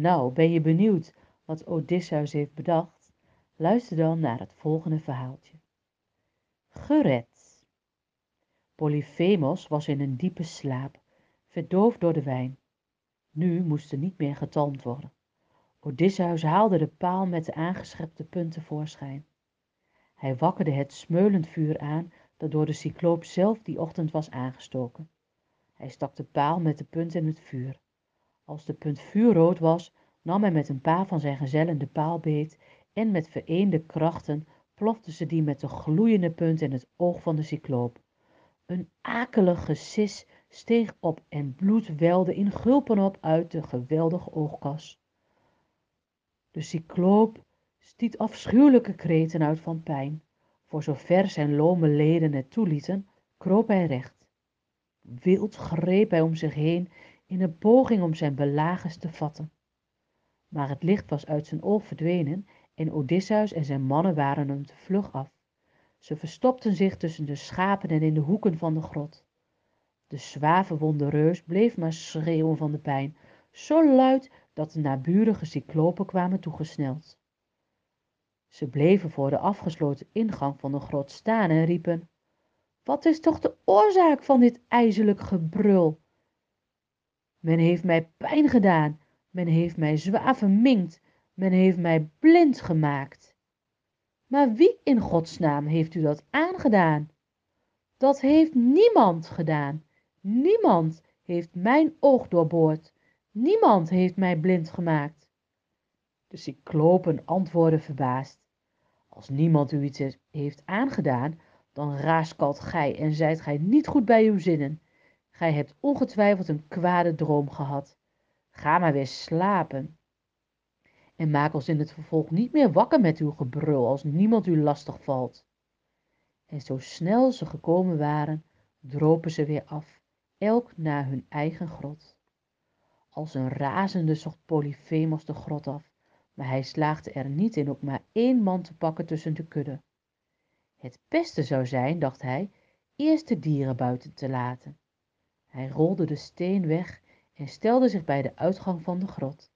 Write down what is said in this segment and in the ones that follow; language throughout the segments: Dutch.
Nou, ben je benieuwd wat Odysseus heeft bedacht? Luister dan naar het volgende verhaaltje. Gered. Polyphemos was in een diepe slaap, verdoofd door de wijn. Nu moest er niet meer getalmd worden. Odysseus haalde de paal met de aangeschepte punten voorschijn. Hij wakkerde het smeulend vuur aan dat door de cycloop zelf die ochtend was aangestoken. Hij stak de paal met de punt in het vuur. Als de punt vuurrood was, nam hij met een paar van zijn gezellen de paal beet en met vereende krachten plofte ze die met de gloeiende punt in het oog van de cycloop. Een akelig gesis steeg op en bloed welde in gulpen op uit de geweldige oogkas. De cycloop stiet afschuwelijke kreten uit van pijn. Voor zover zijn lome leden het toelieten, kroop hij recht. Wild greep hij om zich heen in een poging om zijn belagers te vatten. Maar het licht was uit zijn oog verdwenen en Odysseus en zijn mannen waren hem te vlug af. Ze verstopten zich tussen de schapen en in de hoeken van de grot. De zwavelwonde reus bleef maar schreeuwen van de pijn, zo luid dat de naburige cyclopen kwamen toegesneld. Ze bleven voor de afgesloten ingang van de grot staan en riepen: Wat is toch de oorzaak van dit ijzelijk gebrul? Men heeft mij pijn gedaan, men heeft mij zwaar verminkt, men heeft mij blind gemaakt. Maar wie in godsnaam heeft u dat aangedaan? Dat heeft niemand gedaan. Niemand heeft mijn oog doorboord. Niemand heeft mij blind gemaakt. De cyclopen antwoordden verbaasd. Als niemand u iets heeft aangedaan, dan raaskalt gij en zijt gij niet goed bij uw zinnen. Gij hebt ongetwijfeld een kwade droom gehad. Ga maar weer slapen. En maak ons in het vervolg niet meer wakker met uw gebrul als niemand u lastig valt. En zo snel ze gekomen waren, dropen ze weer af, elk naar hun eigen grot. Als een razende zocht Polyphemos de grot af, maar hij slaagde er niet in ook maar één man te pakken tussen de kudde. Het beste zou zijn, dacht hij, eerst de dieren buiten te laten. Hij rolde de steen weg en stelde zich bij de uitgang van de grot.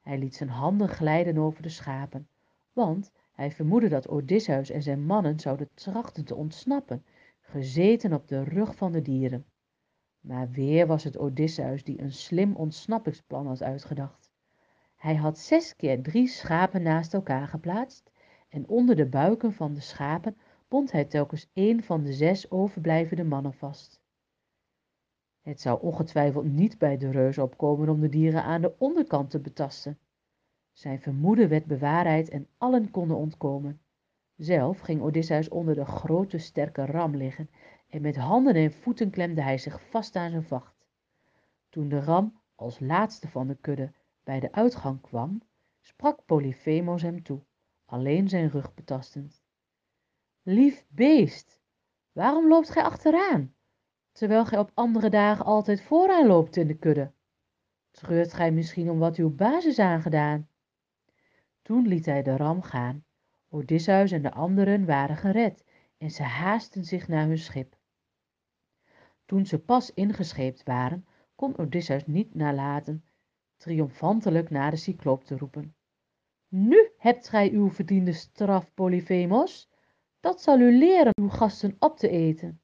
Hij liet zijn handen glijden over de schapen, want hij vermoedde dat Odysseus en zijn mannen zouden trachten te ontsnappen, gezeten op de rug van de dieren. Maar weer was het Odysseus die een slim ontsnappingsplan had uitgedacht. Hij had zes keer drie schapen naast elkaar geplaatst en onder de buiken van de schapen bond hij telkens één van de zes overblijvende mannen vast. Het zou ongetwijfeld niet bij de reus opkomen om de dieren aan de onderkant te betasten. Zijn vermoeden werd bewaarheid en allen konden ontkomen. Zelf ging Odysseus onder de grote sterke ram liggen en met handen en voeten klemde hij zich vast aan zijn vacht. Toen de ram als laatste van de kudde bij de uitgang kwam, sprak Polyphemos hem toe, alleen zijn rug betastend. Lief beest, waarom loopt gij achteraan? Terwijl gij op andere dagen altijd vooraan loopt in de kudde. Treurt gij misschien om wat uw baas is aangedaan? Toen liet hij de ram gaan. Odysseus en de anderen waren gered en ze haasten zich naar hun schip. Toen ze pas ingescheept waren, kon Odysseus niet nalaten triomfantelijk naar de cycloop te roepen. Nu hebt gij uw verdiende straf, Polyphemos. Dat zal u leren uw gasten op te eten.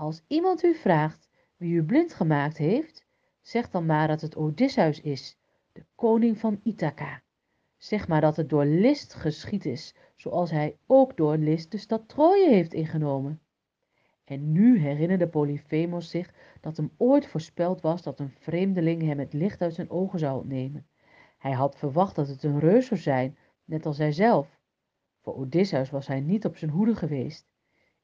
Als iemand u vraagt wie u blind gemaakt heeft, zeg dan maar dat het Odysseus is, de koning van Ithaca. Zeg maar dat het door list geschied is, zoals hij ook door list de stad Troje heeft ingenomen. En nu herinnerde Polyphemos zich dat hem ooit voorspeld was dat een vreemdeling hem het licht uit zijn ogen zou ontnemen. Hij had verwacht dat het een reus zou zijn, net als hij zelf. Voor Odysseus was hij niet op zijn hoede geweest.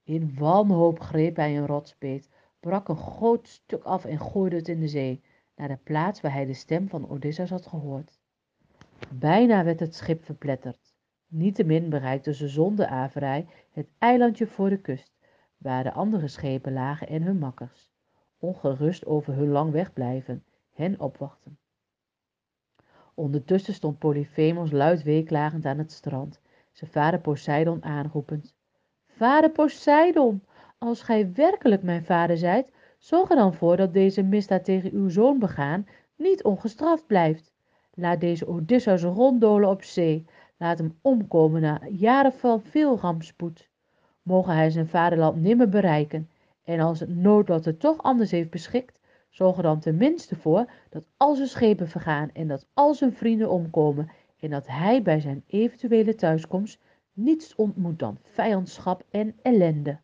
In wanhoop greep hij een rotspeet, brak een groot stuk af en gooide het in de zee, naar de plaats waar hij de stem van Odysseus had gehoord. Bijna werd het schip verpletterd. Niettemin bereikten ze zonder averij het eilandje voor de kust, waar de andere schepen lagen en hun makkers, ongerust over hun lang wegblijven, hen opwachten. Ondertussen stond Polyphemos luid weeklagend aan het strand, zijn vader Poseidon aanroepend. Vader Poseidon, als gij werkelijk mijn vader zijt, zorg er dan voor dat deze misdaad tegen uw zoon begaan niet ongestraft blijft. Laat deze Odysseus ronddolen op zee. Laat hem omkomen na jaren van veel rampspoed. Mogen hij zijn vaderland nimmer bereiken. En als het noodlot het toch anders heeft beschikt, zorg er dan tenminste voor dat al zijn schepen vergaan en dat al zijn vrienden omkomen en dat hij bij zijn eventuele thuiskomst niets ontmoet dan vijandschap en ellende.